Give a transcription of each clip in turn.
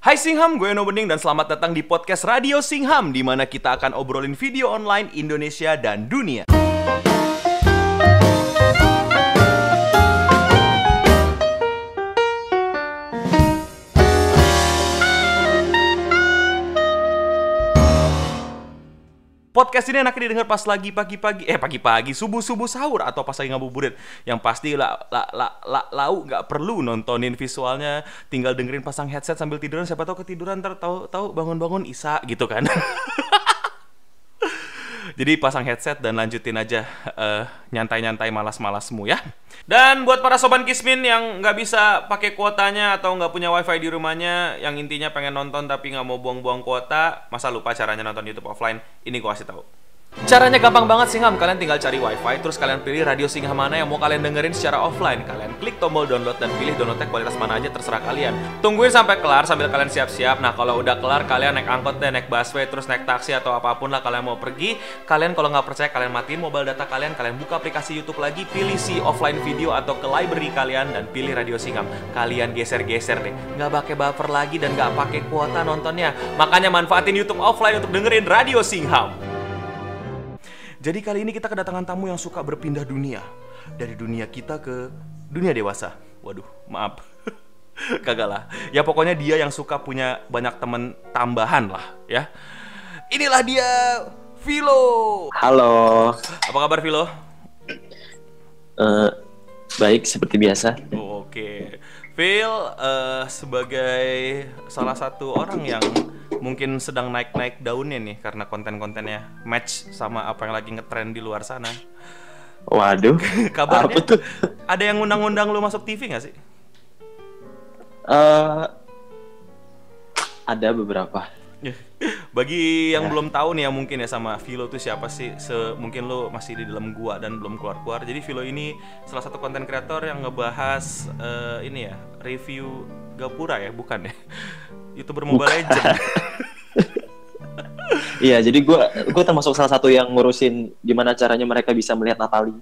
Hai Singham, gue Eno Bening dan selamat datang di podcast Radio Singham di mana kita akan obrolin video online Indonesia dan dunia. Podcast ini enaknya didengar pas lagi pagi-pagi, eh pagi-pagi, subuh-subuh sahur atau pas lagi ngabuburit. Yang pasti la, la, la, la, lau nggak perlu nontonin visualnya, tinggal dengerin pasang headset sambil tiduran. Siapa tahu ketiduran ntar tahu tahu bangun-bangun Isa gitu kan. Jadi pasang headset dan lanjutin aja uh, nyantai-nyantai malas-malasmu ya. Dan buat para sobat Kismin yang nggak bisa pakai kuotanya atau nggak punya wifi di rumahnya, yang intinya pengen nonton tapi nggak mau buang-buang kuota, masa lupa caranya nonton YouTube offline? Ini gua kasih tahu. Caranya gampang banget Singham, kalian tinggal cari wifi, terus kalian pilih radio Singham mana yang mau kalian dengerin secara offline. Kalian klik tombol download dan pilih downloadnya kualitas mana aja terserah kalian. Tungguin sampai kelar sambil kalian siap-siap. Nah kalau udah kelar kalian naik angkot deh, naik busway, terus naik taksi atau apa pun lah kalian mau pergi. Kalian kalau nggak percaya kalian matiin mobile data kalian, kalian buka aplikasi YouTube lagi, pilih si offline video atau ke library kalian dan pilih radio Singham. Kalian geser-geser deh, nggak pakai buffer lagi dan nggak pakai kuota nontonnya. Makanya manfaatin YouTube offline untuk dengerin radio Singham. Jadi kali ini kita kedatangan tamu yang suka berpindah dunia dari dunia kita ke dunia dewasa. Waduh, maaf. Kagak lah. Ya pokoknya dia yang suka punya banyak teman tambahan lah, ya. Inilah dia Vilo. Halo. Apa kabar Vilo? Uh, baik seperti biasa. Oh, Oke. Phil uh, sebagai salah satu orang yang mungkin sedang naik-naik daunnya nih karena konten-kontennya match sama apa yang lagi ngetren di luar sana. Waduh. Kabarnya apa tuh? ada yang ngundang-ngundang lu masuk TV nggak sih? Uh, ada beberapa. Bagi yang ya. belum tahu nih ya mungkin ya sama Vilo tuh siapa sih? Se mungkin lo masih di dalam gua dan belum keluar-keluar. Jadi Vilo ini salah satu konten kreator yang ngebahas uh, ini ya, review Gapura ya, bukan ya? YouTuber Mobile Legend. Iya, jadi gua gua termasuk salah satu yang ngurusin gimana caranya mereka bisa melihat Natali.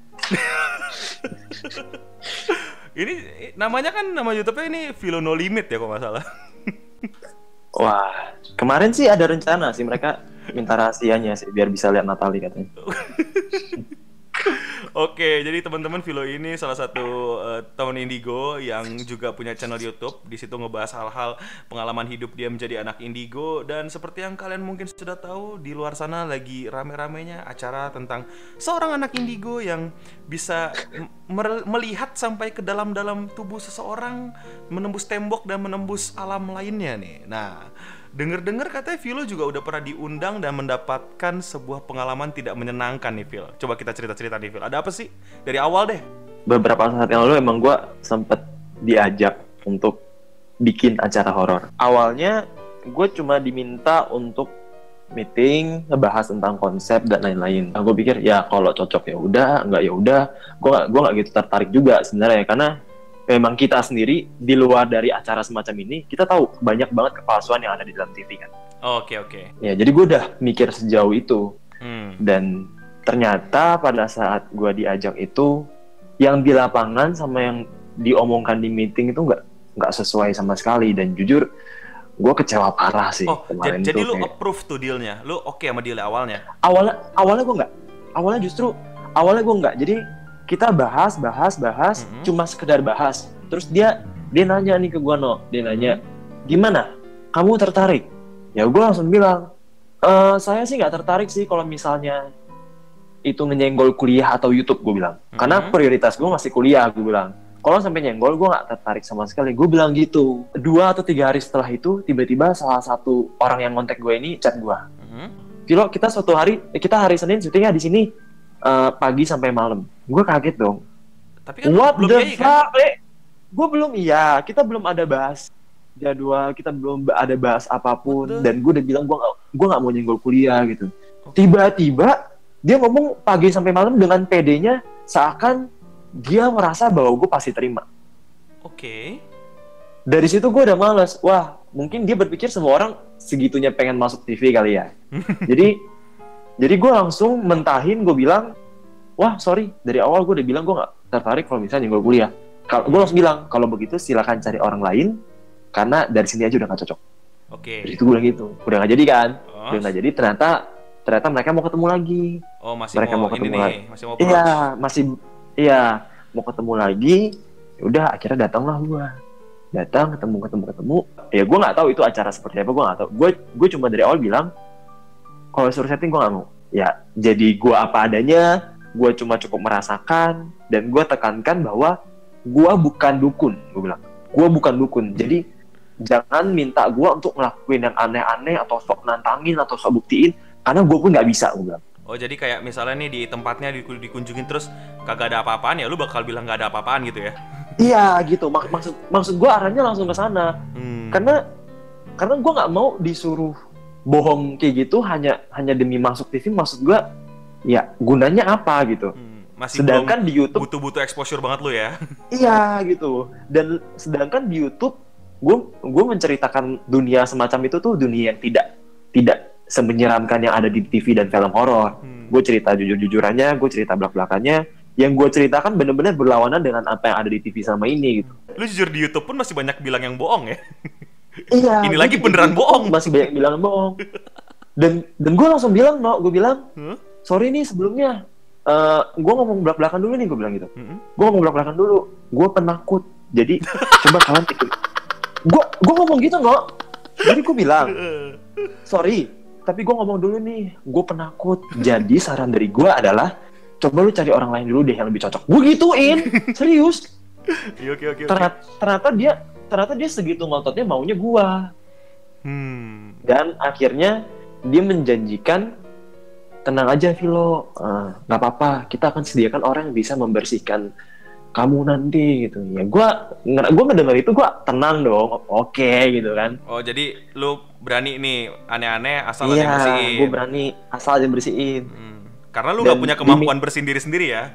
ini namanya kan nama YouTube-nya ini Vilo No Limit ya kok nggak salah. Wah, kemarin sih ada rencana sih mereka minta rahasianya sih biar bisa lihat Natali katanya. Oke, jadi teman-teman Vilo ini salah satu uh, tahun indigo yang juga punya channel YouTube. Di situ ngebahas hal-hal pengalaman hidup dia menjadi anak indigo dan seperti yang kalian mungkin sudah tahu di luar sana lagi rame-ramenya acara tentang seorang anak indigo yang bisa melihat sampai ke dalam-dalam tubuh seseorang, menembus tembok dan menembus alam lainnya nih. Nah, Dengar-dengar katanya Vilo juga udah pernah diundang dan mendapatkan sebuah pengalaman tidak menyenangkan nih Phil. Coba kita cerita-cerita nih Phil. Ada apa sih? Dari awal deh. Beberapa saat yang lalu emang gue sempet diajak untuk bikin acara horor. Awalnya gue cuma diminta untuk meeting ngebahas tentang konsep dan lain-lain. Nah, gue pikir ya kalau cocok ya udah, nggak ya udah. Gue gue nggak gitu tertarik juga sebenarnya karena memang kita sendiri di luar dari acara semacam ini kita tahu banyak banget kepalsuan yang ada di dalam TV kan. Oke oh, oke. Okay, okay. Ya jadi gue udah mikir sejauh itu hmm. dan ternyata pada saat gue diajak itu yang di lapangan sama yang diomongkan di meeting itu nggak nggak sesuai sama sekali dan jujur gue kecewa parah sih oh, kemarin jadi tuh. lu kayak... approve tuh dealnya, lu oke okay sama deal awalnya? Awalnya awalnya gue nggak, awalnya justru awalnya gue nggak. Jadi kita bahas bahas bahas mm-hmm. cuma sekedar bahas. Terus dia dia nanya nih ke gua no. Dia nanya gimana? Kamu tertarik? Ya gua langsung bilang e, saya sih nggak tertarik sih kalau misalnya itu menyenggol kuliah atau YouTube gue bilang. Mm-hmm. karena prioritas gue masih kuliah gue bilang. Kalau sampai nyenggol gue nggak tertarik sama sekali. Gue bilang gitu. Dua atau tiga hari setelah itu tiba-tiba salah satu orang yang kontak gue ini chat gue mm-hmm. Kilo kita suatu hari kita hari Senin syutingnya di sini uh, pagi sampai malam. Gue kaget dong. Tapi kan What belum the iya, fuck? Kan? Gue belum iya, kita belum ada bahas jadwal, kita belum ada bahas apa pun Betul. dan gue udah bilang gue gak, gue nggak mau nyenggol kuliah gitu. Tiba-tiba dia ngomong pagi sampai malam dengan PD-nya seakan dia merasa bahwa gue pasti terima. Oke. Okay. Dari situ gue udah males. Wah, mungkin dia berpikir semua orang segitunya pengen masuk TV kali ya. Jadi jadi gue langsung mentahin gue bilang wah sorry dari awal gue udah bilang gue nggak tertarik kalau misalnya gue kuliah. Kalau gue langsung bilang kalau begitu silakan cari orang lain karena dari sini aja udah gak cocok. Oke. Terus itu gue bilang gitu. Udah nggak jadi kan? Oh, udah nggak jadi ternyata ternyata mereka mau ketemu lagi. Oh, masih mereka mau, mau ini ketemu nih, lagi. masih mau iya masih iya mau ketemu lagi. Ya udah akhirnya datanglah gue datang ketemu ketemu ketemu. Ya gue nggak tahu itu acara seperti apa gue nggak tahu. Gue gue cuma dari awal bilang kalau suruh setting gue nggak mau. Ya jadi gue apa adanya gue cuma cukup merasakan dan gue tekankan bahwa gue bukan dukun gue bilang. Gue bukan dukun. Jadi jangan minta gue untuk ngelakuin yang aneh-aneh atau sok nantangin atau sok buktiin karena gue pun nggak bisa gue bilang. Oh jadi kayak misalnya nih di tempatnya diku- dikunjungin terus kagak ada apa-apaan ya lu bakal bilang nggak ada apa-apaan gitu ya? iya gitu. Mak- maksud maksud gue arahnya langsung ke sana. Hmm. karena karena gue nggak mau disuruh bohong kayak gitu hanya hanya demi masuk TV maksud gue ya gunanya apa gitu Hmm, masih sedangkan di YouTube butuh-butuh exposure banget lu ya? iya gitu dan sedangkan di YouTube gue gue menceritakan dunia semacam itu tuh dunia yang tidak tidak semenyeramkan yang ada di TV dan film horor Hmm. gue cerita jujur-jujurannya gue cerita belak-belakannya yang gue ceritakan bener-bener berlawanan dengan apa yang ada di TV sama ini gitu Lu jujur di YouTube pun masih banyak bilang yang bohong ya? iya Ini lagi beneran YouTube bohong. masih banyak bilang bohong. Dan dan gue langsung bilang no gue bilang Huh? sorry nih sebelumnya eh gue ngomong belak-belakan dulu nih gue bilang gitu. Hmm. gue ngomong belak-belakan dulu. Gue penakut. Jadi coba kalian pikir. Gue gue ngomong gitu nggak jadi gue bilang sorry tapi gue ngomong dulu nih. Gue penakut. Jadi saran dari gue adalah coba lu cari orang lain dulu deh yang lebih cocok. Gue gituin. Serius. Iya, Oke oke oke. ternyata, ternyata dia ternyata dia segitu ngototnya maunya gue Hmm. dan akhirnya dia menjanjikan tenang aja Vilo Eh, nggak apa-apa kita akan sediakan orang yang bisa membersihkan kamu nanti gitu ya gue gue mendengar itu gue tenang dong oke gitu kan Oh jadi lu berani nih aneh-aneh asal iya bersihin. gue berani asal aja bersihin Hmm. Karena lu Dan nggak punya dimi- kemampuan bersihin diri sendiri ya?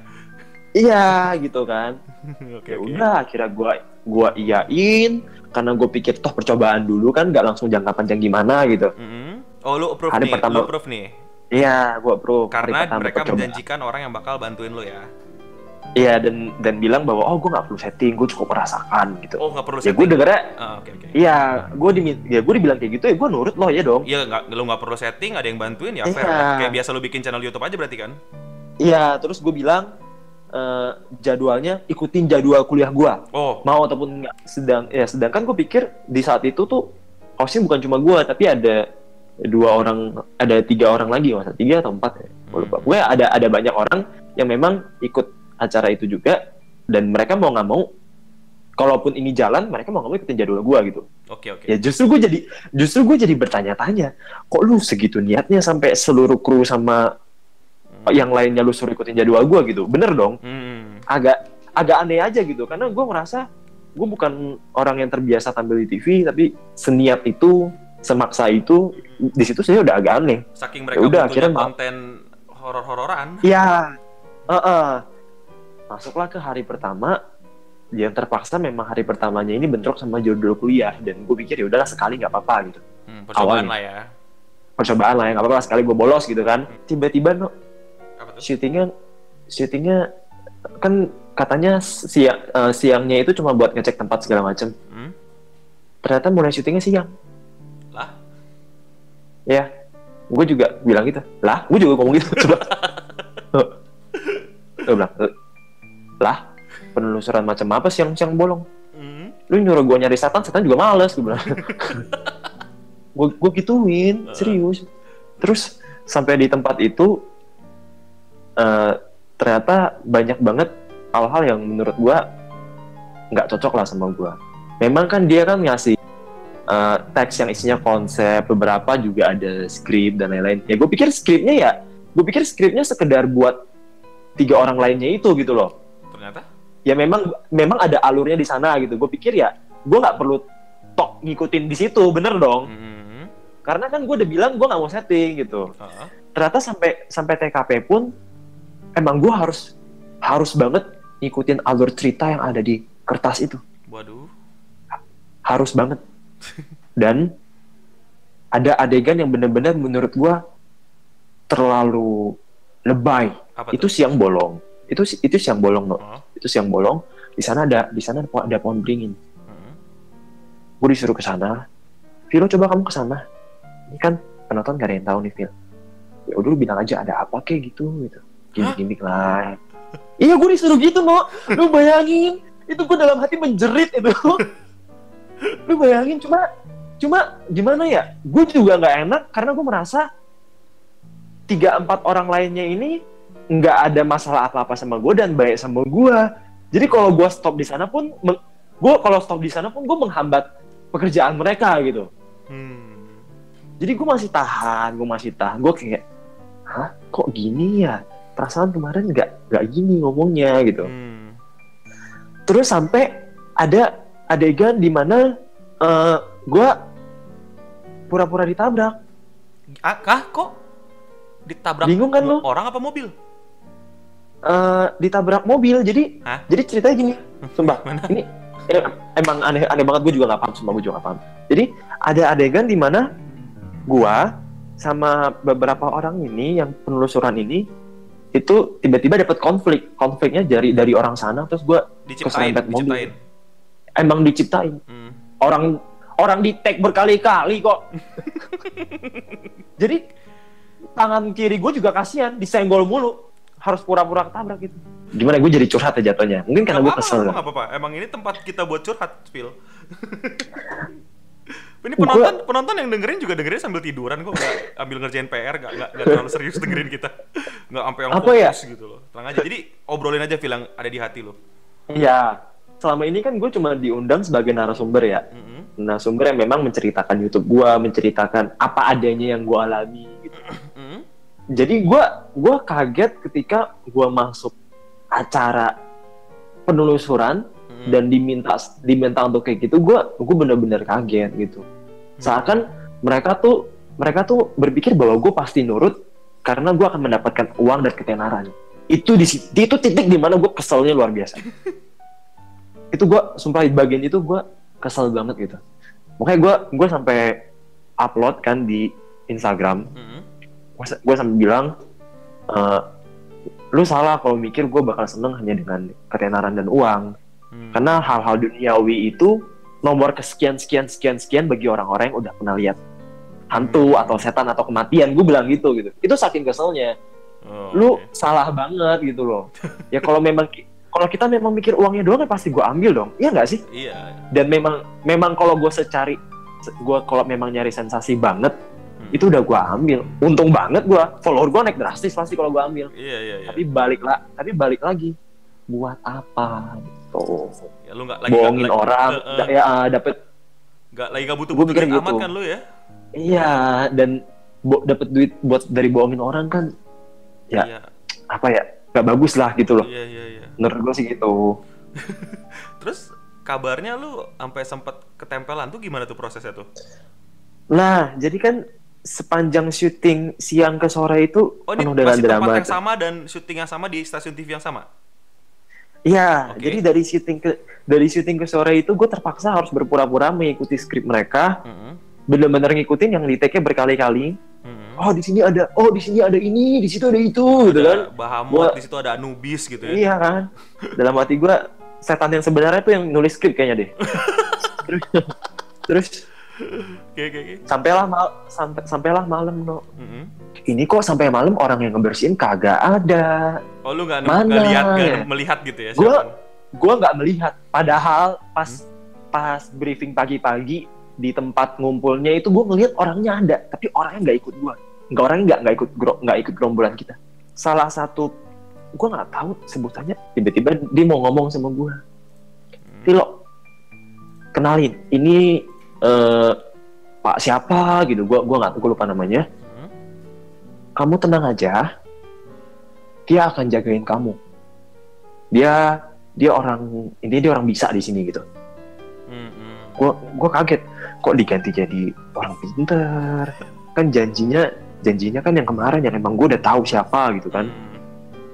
Iya gitu kan Oke ya udah akhirnya gue gua iyain karena gue pikir toh percobaan dulu kan nggak langsung jangka panjang gimana gitu Mm-mm. Oh lu approve Hari nih, pertama- lu approve nih. iya gue pro Karena mereka menjanjikan orang yang bakal bantuin lu ya. iya dan dan bilang bahwa oh gue nggak perlu setting gue cukup merasakan gitu Oh nggak perlu ya gue setting. dengernya Ah, Oke oke. Iya, gue di ya gue dibilang kayak gitu ya gue nurut loh ya dong. Iya nggak lu nggak perlu setting, ada yang bantuin ya Iya. fair. Kayak biasa lu bikin channel YouTube aja berarti kan? Iya, terus gue bilang eh, jadwalnya ikutin jadwal kuliah gue, Oh. mau ataupun enggak. Sedang ya sedangkan gue pikir di saat itu tuh hostnya bukan cuma gue tapi ada dua orang, ada tiga orang lagi masa tiga atau empat ya. Gue lupa. Hmm. Gue ada ada banyak orang yang memang ikut acara itu juga dan mereka mau nggak mau kalaupun ini jalan mereka mau nggak mau ikutin jadwal gue gitu Oke oke. ya justru gue jadi justru gue jadi bertanya-tanya kok lu segitu niatnya sampai seluruh kru sama Hmm. Yang lainnya lu suruh ikutin jadwal gue gitu bener dong Hmm. agak agak aneh aja gitu karena gue merasa gue bukan orang yang terbiasa tampil di TV tapi seniat itu semaksa itu di situ saya udah agak aneh Saking mereka Ya udah, butuhnya akhirnya konten horor-hororan. Iya, Heeh. masuklah ke hari pertama yang terpaksa memang hari pertamanya ini bentrok sama judul kuliah dan gue pikir ya udahlah sekali nggak apa-apa gitu Hmm, percobaan Awalnya. lah ya. percobaan lah ya nggak apa-apa sekali gue bolos gitu kan tiba-tiba no? Syutingnya syutingnya kan katanya siang eh, siangnya itu cuma buat ngecek tempat segala macam Hmm? ternyata mulai syutingnya siang. Lah? ya gue juga bilang gitu. Lah gue juga ngomong gitu. Coba. Gue bilang "Eh, lah penelusuran macam apa siang-siang bolong? Hmm? lu nyuruh gue nyari setan setan juga males gue bilang. Gue gue gituin serius. Terus sampai di tempat itu eh, ternyata banyak banget hal-hal yang menurut gue nggak cocok lah sama gue memang kan dia kan ngasih eh, teks yang isinya konsep beberapa juga ada skrip dan lain-lain ya gue pikir skripnya ya gue pikir skripnya sekedar buat tiga orang lainnya itu gitu loh Ternyata? ya memang memang ada alurnya di sana gitu gue pikir ya gue nggak perlu tok ngikutin di situ bener dong Hmm. karena kan gue udah bilang gue nggak mau setting gitu Ah. ternyata sampai sampai TKP pun emang gue harus harus banget ngikutin alur cerita yang ada di kertas itu. Waduh. harus banget. Dan ada adegan yang bener-bener menurut gue terlalu lebay. Apa itu siang bolong. Itu itu siang bolong no Oh. itu siang bolong. Di sana ada di sana ada pohon- beringin. Hmm. gue disuruh ke sana. Vilo coba kamu ke sana. Ini kan penonton gak ada yang tahu nih Phil ya udah lu bilang aja ada apa kayak gitu gitu gimmick-gimmick lah. Iya gue disuruh gitu no lu bayangin. Itu gue dalam hati menjerit itu. Lu bayangin cuma cuma gimana ya? Gue juga nggak enak karena gue merasa tiga empat orang lainnya ini nggak ada masalah apa apa sama gue dan baik sama gue jadi kalau gue stop di sana pun gue kalau stop di sana pun gue menghambat pekerjaan mereka gitu. Hmm. jadi gue masih tahan gue masih tahan. Gue kayak hah? Kok gini ya perasaan kemarin nggak nggak gini ngomongnya gitu. Hmm. terus sampai ada adegan di mana eh gue pura-pura ditabrak. Ah, kah? Kok? Ditabrak Bingung kan lu? orang apa mobil? Eh ditabrak mobil. Jadi Hah? jadi ceritanya gini. Sumpah ini ini emang aneh aneh banget. Gue juga nggak paham sumpah gue juga nggak paham. Jadi ada adegan di mana gue sama beberapa orang ini yang penelusuran ini itu tiba-tiba dapat konflik konfliknya dari dari orang sana terus gue Diciptain, Keserempet mobil. diciptain. emang diciptain Hmm. orang orang di tag berkali-kali kok jadi tangan kiri gue juga kasihan disenggol mulu harus pura-pura ketabrak gitu gimana gue jadi curhat ya jatuhnya mungkin karena gue kesel nggak apa-apa. Emang ini tempat kita buat curhat, Phil. ini penonton penonton yang dengerin juga dengerin sambil tiduran kok nggak ambil ngerjain PR nggak nggak nggak terlalu serius dengerin kita nggak sampai yang Apa fokus ya? gitu loh tenang aja jadi obrolin aja Phil yang ada di hati lo Iya, selama ini kan gue cuma diundang sebagai narasumber ya. Mm-mm. Narasumber yang memang menceritakan YouTube gue, menceritakan apa adanya yang gue alami. Gitu. Mm-mm. Jadi gue gue kaget ketika gue masuk acara penelusuran dan diminta diminta untuk kayak gitu, gue gue bener-bener kaget gitu. Seakan mereka tuh mereka tuh berpikir bahwa gue pasti nurut karena gue akan mendapatkan uang dan ketenaran. Itu di itu titik di mana gue keselnya luar biasa. itu gue sumpah di bagian itu gue kesel banget gitu. Makanya gue gue sampai upload kan di Instagram. Mm-mm. Gue sampai bilang, "Eh, lu salah kalau mikir gue bakal seneng hanya dengan ketenaran dan uang. Hmm. Karena hal-hal duniawi itu nomor kesekian sekian sekian sekian bagi orang-orang yang udah pernah lihat hantu atau setan atau kematian. Gue bilang gitu gitu. Itu saking keselnya. Oh, Lu oke. salah banget gitu loh. ya kalau memang kalau kita memang mikir uangnya doang ya pasti gue ambil dong. Iya nggak sih? iya Dan memang memang kalau gue secari gue kalau memang nyari sensasi banget Hmm. itu udah gue ambil. Untung banget gue follower gue naik drastis pasti kalau gue ambil. iya iya iya Tapi balik lah, tapi balik lagi buat apa gitu. Ya lu nggak lagi bohongin nggak- orang. Eh, da- ya ah, dapet nggak lagi nggak butuh butuh duit gitu. amat kan lu ya? Iya dan dapet duit buat dari bohongin orang kan Ya. iya. apa ya gak bagus lah gitu loh. Iya iya iya. Menurut gue sih gitu. Terus kabarnya lu sampai sempet ketempelan tuh gimana tuh prosesnya tuh? Nah jadi kan sepanjang syuting siang ke sore itu oh ini penuh dengan masih tempat drama yang sama dan syuting yang sama di stasiun TV yang sama iya Oke. jadi dari syuting ke dari syuting ke sore itu gue terpaksa harus berpura-pura mengikuti skrip mereka Mm-mm. bener-bener ngikutin yang di take berkali-kali Mm-mm. oh di sini ada oh di sini ada ini di situ ada itu gitu kan ada Bahamut di situ ada Anubis gitu ya Iya kan. Dalam hati gue setan yang sebenarnya tuh yang nulis skrip kayaknya deh. terus terus oke oke oke sampailah mal sampai sampailah malam no. Mm-mm. Ini kok sampai malam orang yang ngebersihin kagak ada. oh lu nggak lihat nggak ya? melihat gitu ya siapa? Gue nggak melihat. Padahal pas pas briefing pagi-pagi di tempat ngumpulnya itu gue ngelihat orangnya ada, tapi orangnya nggak ikut gue. Nggak orangnya nggak nggak ikut nggak ikut gerombolan kita. Salah satu gue nggak tahu sebutannya tiba-tiba dia mau ngomong sama gue. Hmm. Tilo, kenalin, ini eh, Pak siapa gitu, gua gua nggak tahu, gua lupa namanya. Hmm. Kamu tenang aja, dia akan jagain kamu. Dia dia orang ini dia orang bisa di sini gitu. Mm-mm. Gua gua kaget, kok diganti jadi orang pinter. Kan janjinya janjinya kan yang kemarin yang emang gue udah tahu siapa gitu kan. Mm.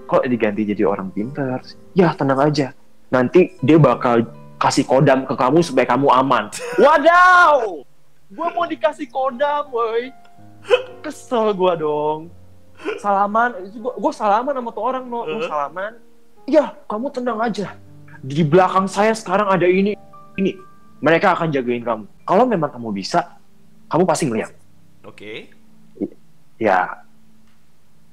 Kok diganti jadi orang pinter? Ya tenang aja, nanti dia bakal kasih kodam ke kamu supaya kamu aman. Wadaw! Gua mau dikasih kodam, woi. Kesel gua dong. Salaman, gua salaman sama tuh orang, no. Uh. salaman. Ya, kamu tenang aja. Di belakang saya sekarang ada ini, ini. Mereka akan jagain kamu. Kalau memang kamu bisa, kamu pasti ngeliat Oke. ya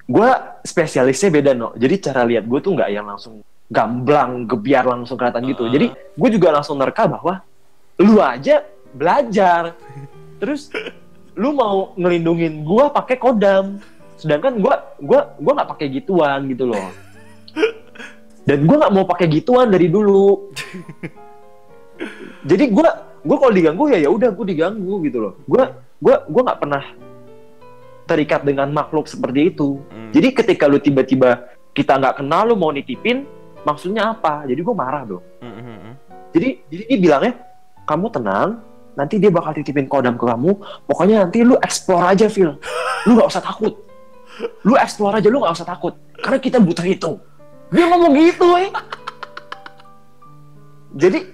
gue spesialisnya beda no jadi cara lihat gue tuh nggak yang langsung gamblang gebiar langsung kelihatan gitu. Uh-uh. jadi gue juga langsung nerka bahwa lu aja belajar. Terus lu mau ngelindungin gue pakai kodam. Sedangkan gue gua gua nggak pakai gituan gitu loh. Dan gue nggak mau pakai gituan dari dulu. Jadi gue gue kalau diganggu ya ya udah gue diganggu gitu loh. Gue gue gue nggak pernah terikat dengan makhluk seperti itu. Hmm. jadi ketika lu tiba-tiba kita nggak kenal lu mau nitipin maksudnya apa? Jadi gue marah dong Hmm, hmm, hmm. jadi jadi dia bilangnya kamu tenang nanti dia bakal titipin kodam ke kamu. Pokoknya nanti lu explore aja Phil. Lu nggak usah takut. Lu explore aja lu nggak usah takut. Karena kita butuh itu. Dia ngomong gitu eh. jadi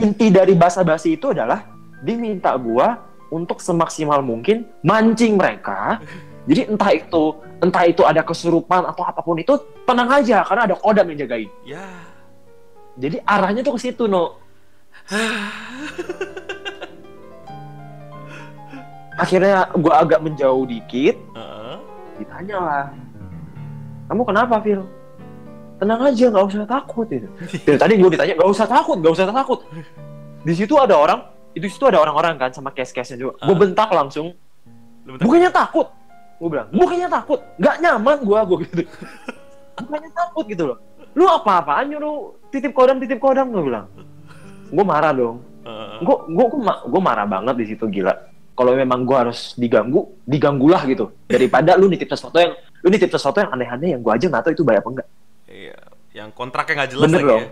inti dari basa-basi itu adalah dia minta gua untuk semaksimal mungkin mancing mereka jadi entah itu entah itu ada kesurupan atau apa pun itu tenang aja karena ada kodam yang jagain. Ya. jadi arahnya tuh ke situ no akhirnya gue agak menjauh dikit. Heeh. ditanya lah kamu kenapa Phil tenang aja nggak usah takut itu dari tadi gue ditanya nggak usah takut nggak usah takut. Di situ ada orang itu situ ada orang-orang kan sama case-case-nya juga. Gue Ah. bentak langsung. Bukannya takut gue bilang bukannya takut. Nggak nyaman gue gue gitu. Bukannya takut gitu loh. Lu apa-apaan nyuruh titip kodam titip kodam? Gue bilang. Gue marah dong. Gue gue gue marah banget di situ gila. Kalau memang gue harus diganggu diganggulah gitu. Daripada lu nitip sesuatu yang lu nitip sesuatu yang aneh-aneh yang gue aja nggak tahu itu bayar apa enggak Iya. Yang kontraknya nggak jelas bener lagi dong ya.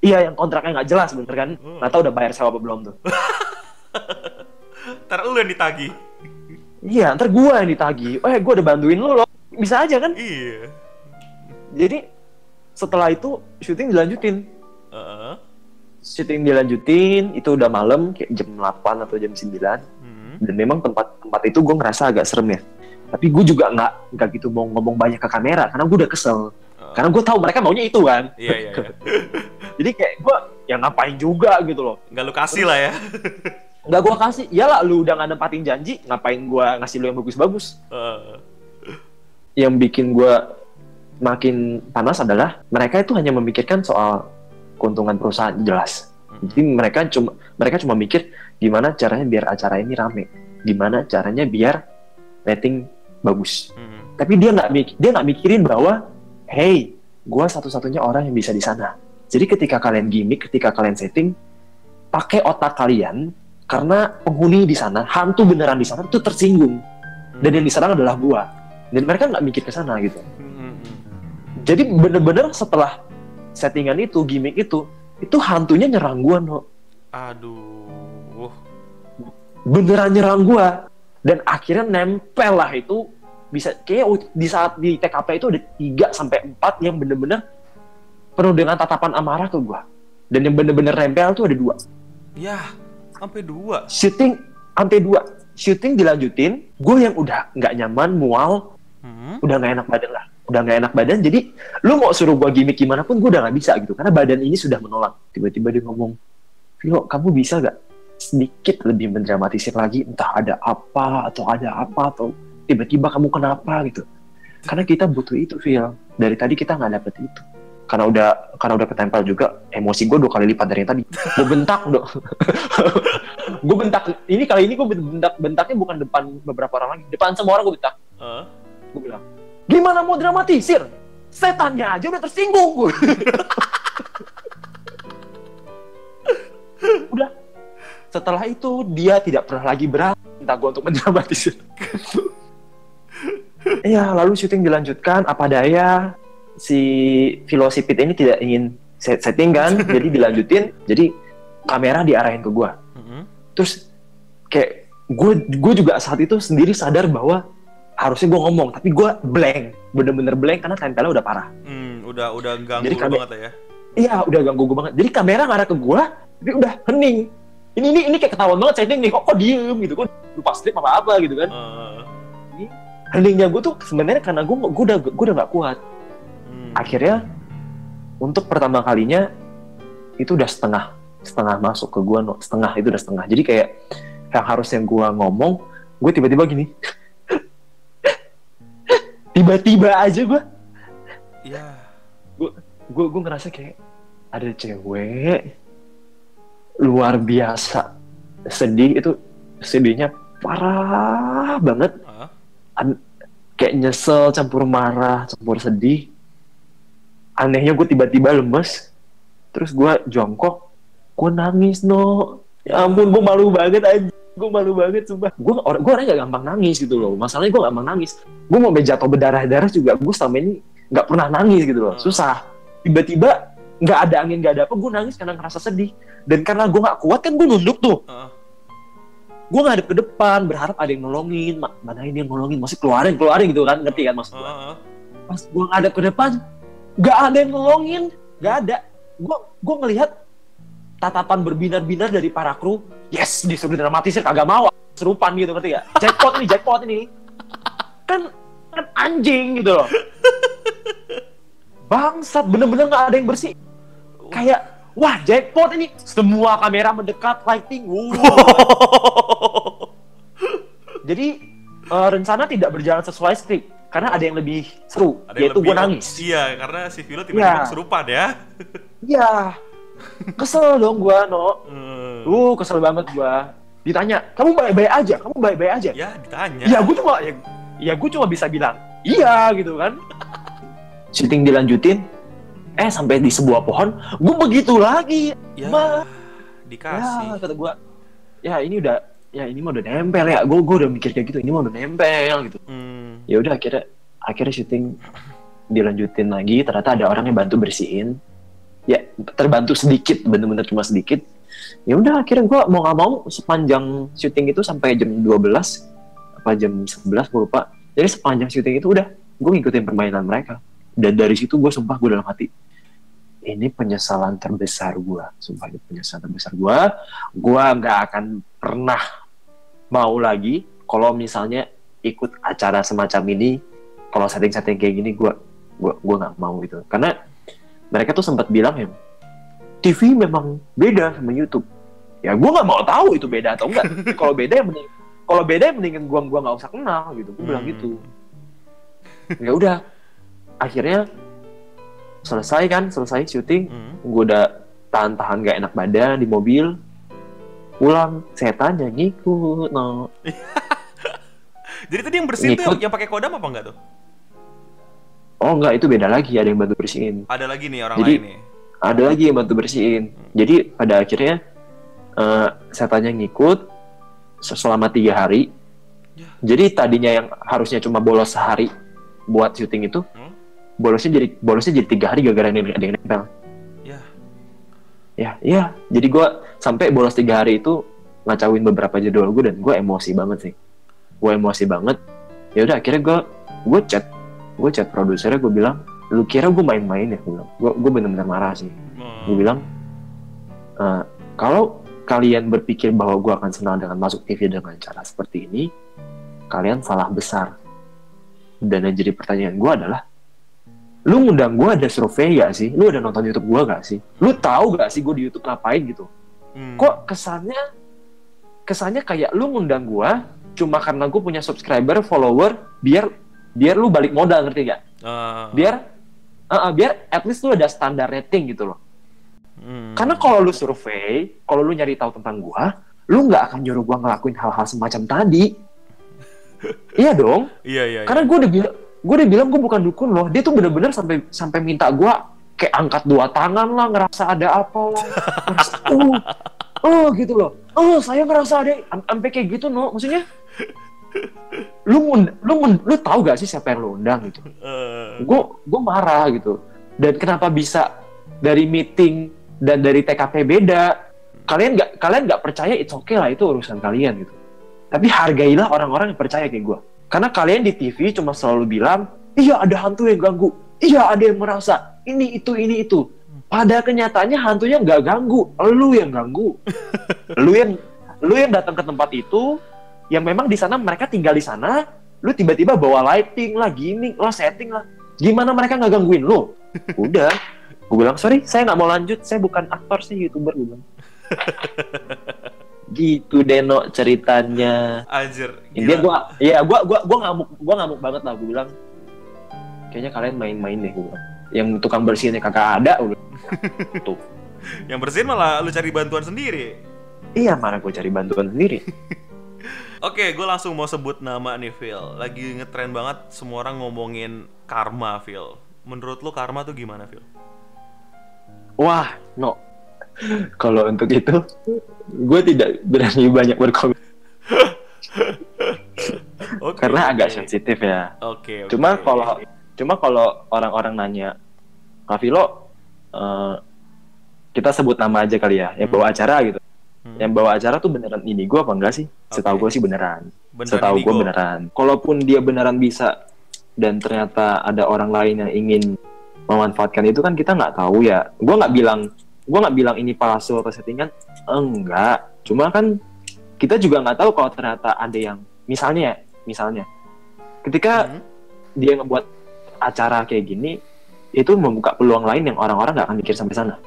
iya yang kontraknya nggak jelas bener kan? Hmm. nggak tahu udah bayar sewa apa belum tuh. Ntar lu yang ditagih. Iya ntar gue yang ditagi eh gue udah bantuin lu loh bisa aja kan Iya. jadi setelah itu syuting dilanjutin Heeh. syuting dilanjutin itu udah malam kayak jam 8 atau jam 9 Hmm. dan memang tempat tempat itu gue ngerasa agak serem ya tapi gue juga nggak nggak gitu mau ngomong banyak ke kamera karena gue udah kesel karena gue tahu mereka maunya itu kan Iya iya. iya. jadi kayak gue ya ngapain juga gitu loh Nggak lu kasih lah ya. nggak gue kasih iyalah lu udah nggak nempatin janji ngapain gue ngasih lu yang bagus-bagus Heeh. yang bikin gue makin panas adalah mereka itu hanya memikirkan soal keuntungan perusahaan jelas Hmm. jadi mereka cuma mereka cuma mikir gimana caranya biar acara ini rame gimana caranya biar rating bagus Hmm. tapi dia nggak mik- dia nggak mikirin bahwa hey gua satu-satunya orang yang bisa di sana jadi ketika kalian gimmick ketika kalian setting pakai otak kalian karena penghuni di sana hantu beneran di sana itu tersinggung. Dan yang diserang adalah gua. Dan mereka nggak mikir ke sana gitu. Hmm, hmm, hmm. jadi bener-bener setelah settingan itu gimmick itu itu hantunya nyerang gua no Aduh. beneran nyerang gua. Dan akhirnya nempel lah itu. Bisa kayak di saat di TKP itu ada 3 sampai 4 yang bener-bener penuh dengan tatapan amarah ke gua. Dan yang bener-bener nempel tuh ada dua. Ya, sampai dua. syuting sampai dua. Syuting dilanjutin gue yang udah nggak nyaman mual Hmm. udah nggak enak badan lah. Udah nggak enak badan jadi lu mau suruh gua gimmick gimana pun gue udah nggak bisa gitu. Karena badan ini sudah menolak. Tiba-tiba dia ngomong Vilo kamu bisa gak sedikit lebih mendramatisir lagi? Entah ada apa atau ada apa atau tiba-tiba kamu kenapa gitu. Karena kita butuh itu Phil dari tadi kita nggak dapet itu karena udah karena udah ketempel juga emosi gue dua kali lipat dari yang tadi. Gue bentak dong gue bentak. Ini kali ini gue bentak bentaknya bukan depan beberapa orang lagi depan semua orang gue bentak. Heeh. gue bilang gimana mau dramatisir setannya aja udah tersinggung. Gue udah. Setelah itu dia tidak pernah lagi berani minta gue untuk mendramatisir Iya, lalu syuting dilanjutkan. Apa daya si Velocipede ini tidak ingin set setting kan, jadi dilanjutin. Jadi kamera diarahin ke gue. Hmm. Terus kayak gue gue juga saat itu sendiri sadar bahwa harusnya gue ngomong, tapi gue blank, bener-bener blank karena tempelnya udah parah. Hmm, udah udah ganggu Jadi kami- banget ya. Iya, udah ganggu gue banget. Jadi kamera ngarah ke gue, tapi udah hening. Ini ini ini kayak ketahuan banget setting nih, kok kok diem gitu, kok lupa strip apa apa gitu kan. Heeh. Heningnya gue tuh sebenarnya karena gue gue udah gue udah nggak kuat. Hmm. Akhirnya untuk pertama kalinya itu udah setengah setengah masuk ke no. setengah itu udah setengah. Jadi kayak yang harusnya gue ngomong gue tiba-tiba gini tiba-tiba aja gue Iya. gue gue gue ngerasa kayak ada cewek luar biasa sedih itu sedihnya parah banget? An- kayak nyesel campur marah campur sedih anehnya gue tiba-tiba lemes terus gue jongkok gue nangis no. Ya ampun gue malu banget aja gue malu banget sumpah. Gue orang gue orangnya gak gampang nangis gitu loh. Masalahnya gue gak gampang nangis. Gue mau jatuh berdarah-darah juga gue selama ini nggak pernah nangis gitu loh. Hmm. susah. Tiba-tiba nggak ada angin nggak ada apa gue nangis karena ngerasa sedih. Dan karena gue nggak kuat kan gue nunduk tuh. Gue ngadep ke depan berharap ada yang nolongin. Ma- mana ini yang nolongin? Masih keluarin keluarin gitu kan ngerti kan maksud gue pas gue ngadep ke depan nggak ada yang nolongin. Nggak ada. Gue gue ngelihat tatapan berbinar-binar dari para kru. Yes disuruh dramatisir kagak mau. Serupan gitu ngerti gak jackpot nih jackpot ini kan kan anjing gitu loh. Bangsat bener-bener nggak ada yang bersih. Kayak wah jackpot ini. Semua kamera mendekat lighting wow. jadi eh, rencana tidak berjalan sesuai skrip karena ada yang lebih seru Ada yang yaitu gue lebih- nangis Iya, karena si Vilo tiba-tiba Iya. kesurupan ya. Iya. Kesel dong gua, No. Hmm. Uh, kesel banget gua. Ditanya, "Kamu baik-baik aja? Kamu baik-baik aja?" Ya, ditanya. Iya, gua cuma ya, ya gua cuma bisa bilang, "Iya," gitu kan. Syuting dilanjutin, eh sampai di sebuah pohon, gua begitu lagi. Ya, Ma. dikasih. Ya, kata gua, "Ya, ini udah ya ini mah udah nempel ya." Gua gua udah mikir kayak gitu, ini mah udah nempel gitu. Hmm. Ya udah akhirnya akhirnya syuting dilanjutin lagi, ternyata ada orang yang bantu bersihin. Ya, terbantu sedikit, bener-bener cuma sedikit. Ya udah akhirnya gua mau nggak mau sepanjang syuting itu sampai jam 12 apa jam 11 gue lupa. Jadi sepanjang syuting itu udah gue ngikutin permainan mereka. Dan dari situ gue sumpah gue dalam hati ini penyesalan terbesar gue, sumpah ini penyesalan terbesar gue. Gue nggak akan pernah mau lagi kalau misalnya ikut acara semacam ini. Kalau setting-setting kayak gini gue gue gue nggak mau gitu. Karena mereka tuh sempat bilang ya TV memang beda sama YouTube. Ya gue nggak mau tahu itu beda atau enggak. kalau beda ya mending kalau beda ya mendingan gua gua nggak usah kenal gitu. Gue bilang Hmm. gitu. Ya udah. Akhirnya selesai kan, selesai syuting. Hmm. Gue udah tahan-tahan gak enak badan di mobil. Pulang, setannya ngikut. No. Jadi tadi yang bersih tuh Ngikut. yang, yang pakai kodam apa enggak tuh? Oh enggak, itu beda lagi. Ada yang bantu bersihin. Ada lagi nih orang Jadi- lain nih. ada lagi yang bantu bersihin. Jadi pada akhirnya eh setannya ngikut se- selama tiga hari. Ya. Jadi tadinya yang harusnya cuma bolos sehari buat syuting itu, Hmm? bolosnya jadi bolosnya jadi tiga hari gara-gara ada yang- ada yang nempel. Ya. Ya, iya. Jadi gua sampai bolos tiga hari itu ngacauin beberapa jadwal gue dan gue emosi banget sih. Gue emosi banget. Ya udah akhirnya gue gue chat gue chat produsernya gue bilang, lu kira gue main-main ya? Gue bilang, gue gue bener-bener marah sih. Hmm. gue bilang "Eh, kalau kalian berpikir bahwa gue akan senang dengan masuk TV dengan cara seperti ini kalian salah besar dan yang jadi pertanyaan gue adalah lu ngundang gue ada survei gak sih lu udah nonton YouTube gue gak sih lu tahu gak sih gue di YouTube ngapain gitu Hmm. kok kesannya kesannya kayak lu ngundang gue cuma karena gue punya subscriber follower biar biar lu balik modal ngerti gak Eh, biar uh, uh, biar at least lu ada standar rating gitu loh hmm. karena kalau lu survei, kalau lu nyari tahu tentang gua, lu nggak akan nyuruh gua ngelakuin hal-hal semacam tadi. iya dong, Iya, iya. karena gua udah bilang, gua udah bilang gua bukan dukun loh. Dia tuh bener-bener sampai sampai minta gua kayak angkat dua tangan lah, ngerasa ada apa lah, ngerasa, oh, oh gitu loh. Oh, saya ngerasa ada, am- sampai kayak gitu no. Maksudnya, lu lu lu tahu gak sih siapa yang lu undang gitu? Eh, gue gue marah gitu. Dan kenapa bisa dari meeting dan dari TKP beda? Kalian nggak kalian nggak percaya it's okay lah itu urusan kalian gitu. Tapi hargailah orang-orang yang percaya kayak gue karena kalian di TV cuma selalu bilang iya ada hantu yang ganggu. Iya ada yang merasa ini itu ini itu. Pada kenyataannya hantunya nggak ganggu lu yang ganggu. Lu yang lu yang datang ke tempat itu yang memang di sana mereka tinggal di sana lu tiba-tiba bawa lighting lah gimmick lah setting lah gimana mereka nggak gangguin lu udah gue bilang sorry saya nggak mau lanjut saya bukan aktor saya youtuber gue bilang gitu Deno ceritanya Anjir. Gila. gua iya gua gua gua ngamuk gua ngamuk banget lah gua bilang kayaknya kalian main-main deh gua bilang. yang tukang bersihnya kagak ada bilang. tuh Yang bersihin malah lu cari bantuan sendiri. iya mana gua cari bantuan sendiri Oke, gue langsung mau sebut nama nih, Phil. Lagi ngetren banget semua orang ngomongin karma, Phil. Menurut lu karma tuh gimana, Phil? wah no kalau untuk itu gue tidak berani banyak berkomentar Oke. karena agak sensitif ya Oke, oke. cuma kalau cuma kalau orang-orang nanya Kak Vilo eh, kita sebut nama aja kali ya yang Hmm. bawa acara gitu Hmm. yang bawa acara tuh beneran ini gue apa enggak sih? Setahu Oke. gue sih beneran. Beneran setahu gue beneran. Kalaupun dia beneran bisa dan ternyata ada orang lain yang ingin memanfaatkan itu kan kita nggak tahu ya. Gue nggak bilang gue nggak bilang ini palsu atau settingan. Enggak. Cuma kan kita juga nggak tahu kalau ternyata ada yang misalnya ya, misalnya. Ketika Hmm. dia ngebuat acara kayak gini itu membuka peluang lain yang orang-orang nggak akan mikir sampai sana.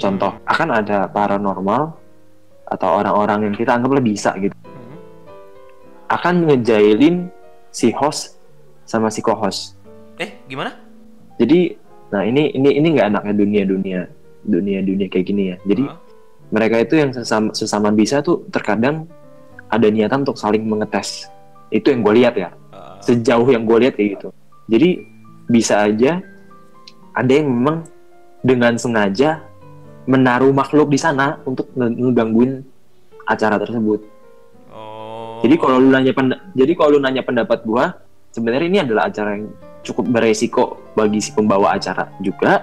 Contoh akan ada paranormal atau orang-orang yang kita anggap lebih bisa gitu Hmm. akan ngejailin si host sama si co-host. Eh, gimana? Jadi, nah ini ini ini nggak enaknya dunia dunia dunia dunia kayak gini ya. Jadi Hah? mereka itu yang sesama, sesama bisa tuh terkadang ada niatan untuk saling mengetes. Itu yang gue lihat ya. Uh, Sejauh yang gue lihat kayak gitu. Jadi bisa aja ada yang memang dengan sengaja menaruh makhluk di sana untuk nge- ngegangguin acara tersebut. oh. Jadi kalau lu nanya penda- jadi kalau lu nanya pendapat gua, sebenarnya ini adalah acara yang cukup beresiko bagi si pembawa acara juga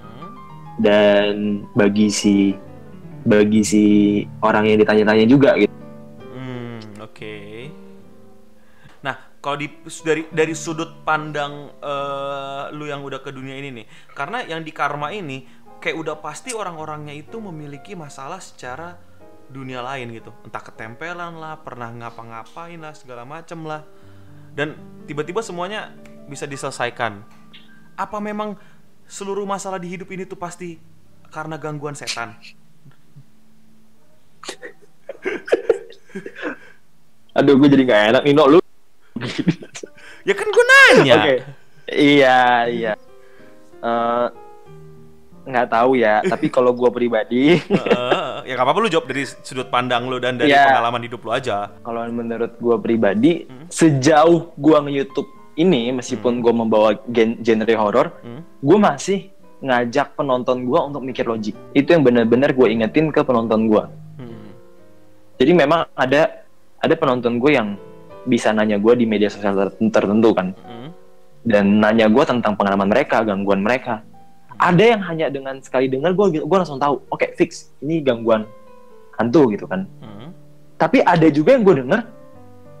Hmm. dan bagi si bagi si orang yang ditanya-tanya juga gitu. Hmm, oke. Nah, kalau di dari dari sudut pandang eh, lu yang udah ke dunia ini nih, karena yang di karma ini kayak udah pasti orang-orangnya itu memiliki masalah secara dunia lain gitu, entah ketempelan lah, pernah ngapa-ngapain lah, segala macem lah, dan tiba-tiba semuanya bisa diselesaikan. Apa memang seluruh masalah di hidup ini tuh pasti karena gangguan setan? Aduh, gue jadi nggak enak Nino lu. Ya kan gue nanya. Oke. Iya, iya. Eh, nggak tahu ya, tapi kalau gua pribadi, ya gak apa-apa lu jawab dari sudut pandang lu dan dari Iya. pengalaman hidup lu aja. kalau menurut gua pribadi, Hmm. sejauh gua nge-YouTube ini, meskipun gua membawa gen- genre horor, Hmm. gue masih ngajak penonton gue untuk mikir logik. Itu yang benar-benar gue ingetin ke penonton gue. Hmm. Jadi memang ada ada penonton gue yang bisa nanya gue di media sosial ter- tertentu kan, Hmm. dan nanya gue tentang pengalaman mereka, gangguan mereka. Ada yang hanya dengan sekali dengar gue gue langsung tahu, oke fix ini gangguan hantu gitu kan. Hmm. Tapi ada juga yang gue denger,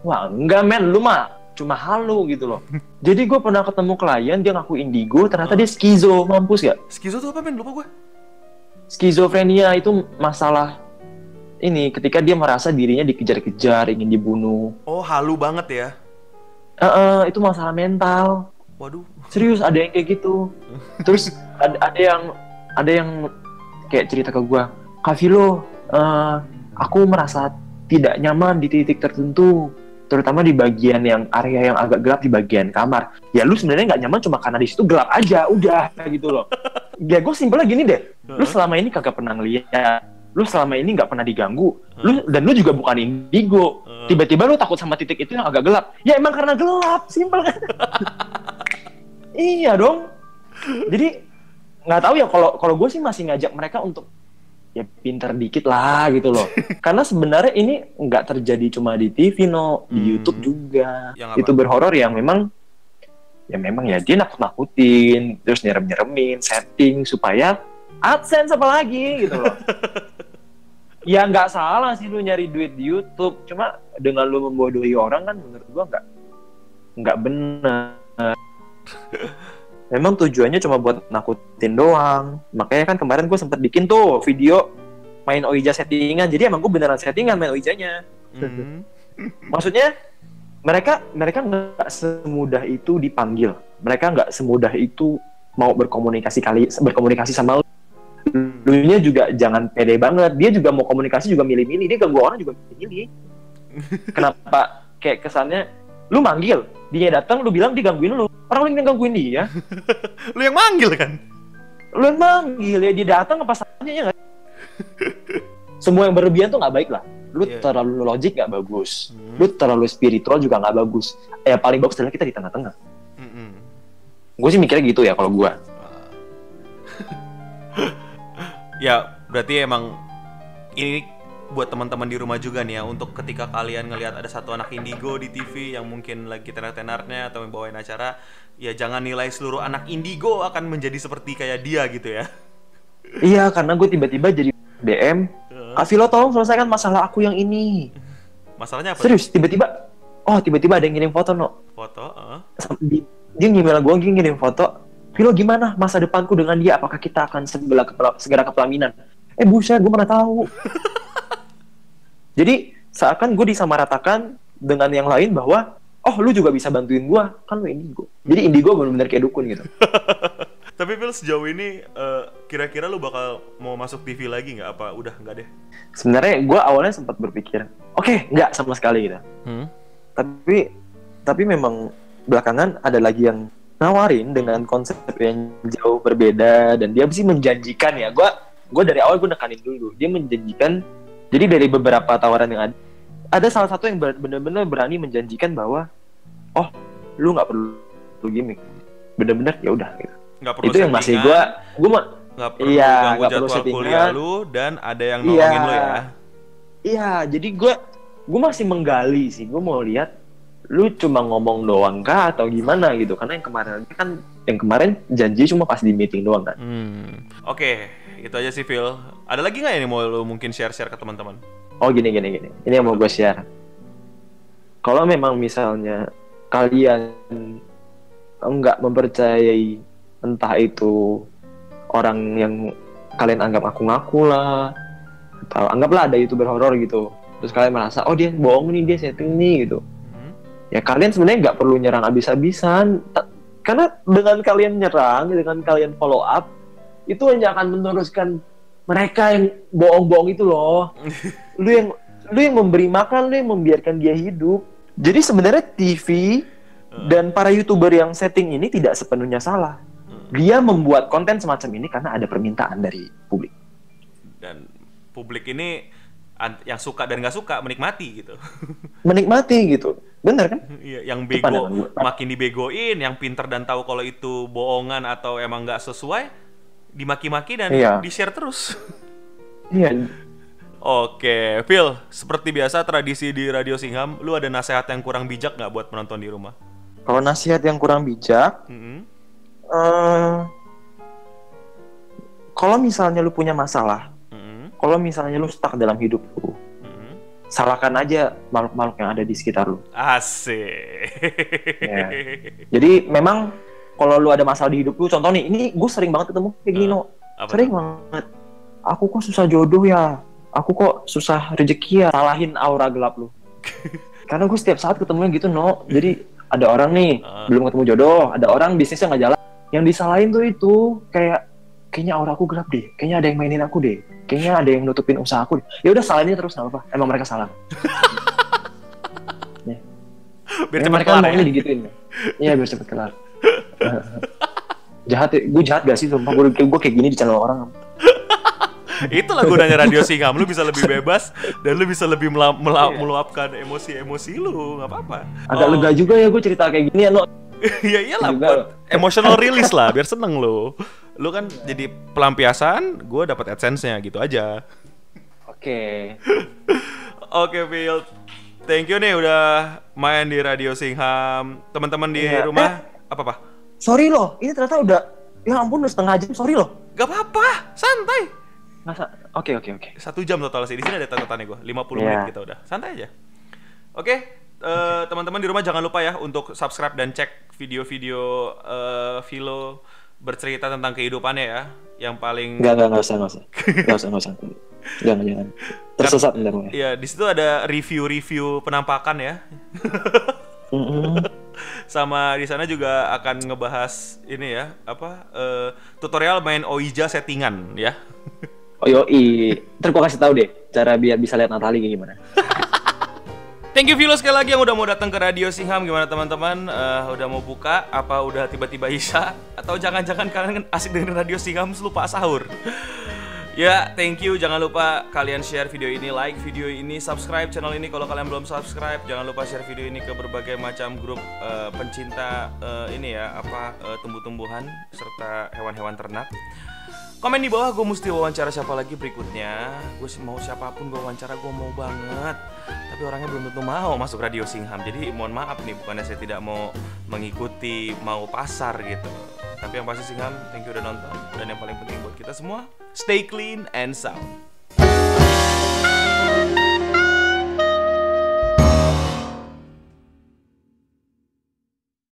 wah enggak men, lu mah cuma halu gitu loh. Jadi gue pernah ketemu klien dia ngaku indigo, ternyata dia skizo, mampus gak? Skizo tuh apa men? Lupa gue. skizofrenia itu masalah ini ketika dia merasa dirinya dikejar-kejar ingin dibunuh Oh halu banget ya. Eh, eh, itu masalah mental Waduh. serius ada yang kayak gitu. Terus ada, ada yang ada yang kayak cerita ke gua Kak Vilo eh, aku merasa tidak nyaman di titik tertentu terutama di bagian yang area yang agak gelap di bagian kamar. Ya lu sebenarnya nggak nyaman cuma karena di situ gelap aja udah kayak gitu loh. Ya gue simpelnya gini deh. Lu selama ini kagak pernah ngeliat lu selama ini nggak pernah diganggu lu dan lu juga bukan indigo. Tiba-tiba lu takut sama titik itu yang agak gelap. Ya emang karena gelap simpel. kan iya dong. Jadi nggak tahu ya kalau kalau gue sih masih ngajak mereka untuk ya pinter dikit lah gitu loh. Karena sebenarnya ini nggak terjadi cuma di TV no di Hmm. YouTube juga. Apa? itu berhoror yang memang ya memang ya dia nakut-nakutin terus nyerem-nyeremin setting supaya AdSense apa lagi gitu loh. Ya nggak salah sih lu nyari duit di YouTube. Cuma dengan lu membodohi orang kan menurut gua nggak nggak benar memang tujuannya cuma buat nakutin doang makanya kan kemarin gue sempet bikin tuh video main Oija settingan jadi emang gue beneran settingan main Oijanya Hmm. maksudnya mereka mereka nggak semudah itu dipanggil mereka nggak semudah itu mau berkomunikasi kali berkomunikasi sama lu Lunya juga jangan pede banget. Dia juga mau komunikasi juga milih-milih. Dia ganggu orang juga milih. Kenapa kayak kesannya lu manggil, dia datang lu bilang digangguin lu. Orang lain yang gangguin dia. lu yang manggil kan? Lu yang manggil ya dia datang apa salahnya ya? Semua yang berlebihan tuh nggak baik lah. Lu Iya. terlalu logik nggak bagus. Hmm. Lu terlalu spiritual juga nggak bagus. Eh, yang paling bagus adalah kita di tengah-tengah. Mm-mm. Gue sih mikirnya gitu ya kalau gue. ya berarti emang ini buat teman-teman di rumah juga nih ya untuk ketika kalian ngelihat ada satu anak indigo di TV yang mungkin lagi tenar-tenarnya atau bawain acara ya jangan nilai seluruh anak indigo akan menjadi seperti kayak dia gitu ya Iya, karena gue tiba-tiba jadi DM. Kak Vilo tolong selesaikan masalah aku yang ini. masalahnya apa Serius, tiba-tiba. Oh, tiba-tiba ada yang ngirim foto, no. foto eh. Sam- di- Dia ngemail gue, dia ngirim foto. Vilo gimana masa depanku dengan dia? Apakah kita akan segera, kepela- segera ke pelaminan? Eh buset, gue mana tahu. Jadi seakan gue disamaratakan dengan yang lain bahwa oh lu juga bisa bantuin gue kan lu indigo. Jadi indigo benar-benar kayak dukun gitu. tapi Phil sejauh ini eh, kira-kira lu bakal mau masuk TV lagi nggak apa udah nggak deh Sebenarnya gue awalnya sempat berpikir, oke nggak sama sekali gitu. hmm? Tapi tapi memang belakangan ada lagi yang nawarin dengan konsep yang jauh berbeda dan dia sih menjanjikan ya. Gue gue dari awal gue nekanin dulu. Dia menjanjikan. Jadi dari beberapa tawaran yang ada, ada salah satu yang benar-benar berani menjanjikan bahwa oh lu nggak perlu perlu gimmick. Bener-bener ya udah gitu. nggak perlu Itu yang masih gue gue mau nggak perlu Iya, ganggu perlu jadwal settingan. kuliah lu dan ada yang Iya. nolongin lu ya Iya, jadi gue gue masih menggali sih. Gue mau lihat lu cuma ngomong doang kah atau gimana gitu. Karena yang kemarin kan yang kemarin janji cuma pas di meeting doang kan. Hmm. Oke, itu aja sih Phil. Ada lagi nggak ini mau lu mungkin share-share ke teman-teman? Oh gini gini gini. Ini yang mau gue share. Kalau memang misalnya kalian enggak mempercayai entah itu orang yang kalian anggap ngaku-ngaku lah atau anggaplah ada youtuber horor gitu terus kalian merasa oh dia bohong nih dia setting nih gitu Hmm? ya kalian sebenarnya nggak perlu nyerang abis-abisan karena dengan kalian nyerang dengan kalian follow up itu hanya akan meneruskan mereka yang bohong-bohong itu loh. Lu yang lu yang memberi makan lu yang membiarkan dia hidup. Jadi sebenarnya TV dan para youtuber yang setting ini tidak sepenuhnya salah. Dia membuat konten semacam ini karena ada permintaan dari publik. Dan publik ini an- yang suka dan nggak suka menikmati gitu. menikmati gitu. Bener kan? Iya, yang bego makin dibegoin, yang pinter dan tahu kalau itu bohongan atau emang nggak sesuai, dimaki-maki dan Iya. di-share terus. iya Oke, Phil, seperti biasa tradisi di Radio Singham, lu ada nasihat yang kurang bijak nggak buat penonton di rumah? kalau nasihat yang kurang bijak Mm-mm. eh kalau misalnya lu punya masalah Mm-mm. kalau misalnya lu stuck dalam hidup lu Mm-mm. salahkan aja makhluk-makhluk yang ada di sekitar lu Asik. Ya. Jadi memang kalau lu ada masalah di hidup lu, contoh nih, ini gue sering banget ketemu kayak gini, no. Apa Sering tuh? banget. Aku kok susah jodoh ya? Aku kok susah rezeki ya? Salahin aura gelap lu. Karena gue setiap saat ketemunya gitu, no. Jadi ada orang nih, Ah. belum ketemu jodoh. Ada orang bisnisnya nggak jalan. Yang disalahin tuh itu, kayak, kayaknya aura aku gelap deh. Kayaknya ada yang mainin aku deh. Kayaknya ada yang nutupin usaha aku deh. Ya udah salahin aja terus, nggak apa-apa. Emang mereka salah. Biar Ya, mereka kelar ya. digituin. Iya biar cepet kelar. jahat ya, gue jahat gak sih sumpah gue, gue kayak gini di channel orang Itulah gunanya Radio Singham, lu bisa lebih bebas dan lu bisa lebih mela- mela- Iya. meluapkan emosi-emosi lu, nggak apa-apa. agak Oh, lega juga ya gue cerita kayak gini ya no ya iyalah buat emotional release lah, biar seneng lu. Lu kan jadi pelampiasan, gue dapat adsense-nya gitu aja. oke Oke, Phil. Thank you nih udah main di Radio Singham. Teman-teman di Iya. rumah apa apa? Sorry loh ini ternyata udah ya ampun udah setengah jam sorry loh Gak apa-apa, santai. masa oke oke oke Satu jam total sih. Di sini ada tanda-tanda gue. 50 Iya. menit kita udah. Santai aja. Oke, eh, teman-teman di rumah jangan lupa ya untuk subscribe dan cek video-video eh, Vilo bercerita tentang kehidupannya ya. Yang paling nggak nggak nggak usah nggak usah nggak usah nggak usah jangan jangan tersesat ntar Iya, di situ ada review-review penampakan ya. Mm-mm. Sama di sana juga akan ngebahas ini ya, apa eh, tutorial main Ouija settingan ya. Oh yoi, ntar gue kasih tahu deh cara biar bisa lihat Natali kayak gimana. Thank you Vilo sekali lagi yang udah mau datang ke Radio Singham Gimana teman-teman? Uh, udah mau buka? Apa udah tiba-tiba isa? Atau jangan-jangan kalian asik dengerin Radio Singham lupa sahur? Ya, thank you. Jangan lupa kalian share video ini, like video ini, subscribe channel ini kalau kalian belum subscribe. Jangan lupa share video ini ke berbagai macam grup uh, pencinta uh, ini ya, apa uh, tumbuh-tumbuhan serta hewan-hewan ternak. Komen di bawah gue mesti wawancara siapa lagi berikutnya. Gue mau siapa pun gue wawancara gue mau banget. Tapi orangnya belum tentu mau masuk Radio Singham. Jadi mohon maaf nih, bukannya saya tidak mau mengikuti mau pasar gitu. Tapi yang pasti Singham, thank you udah nonton. Dan yang paling penting buat kita semua, stay clean and sound.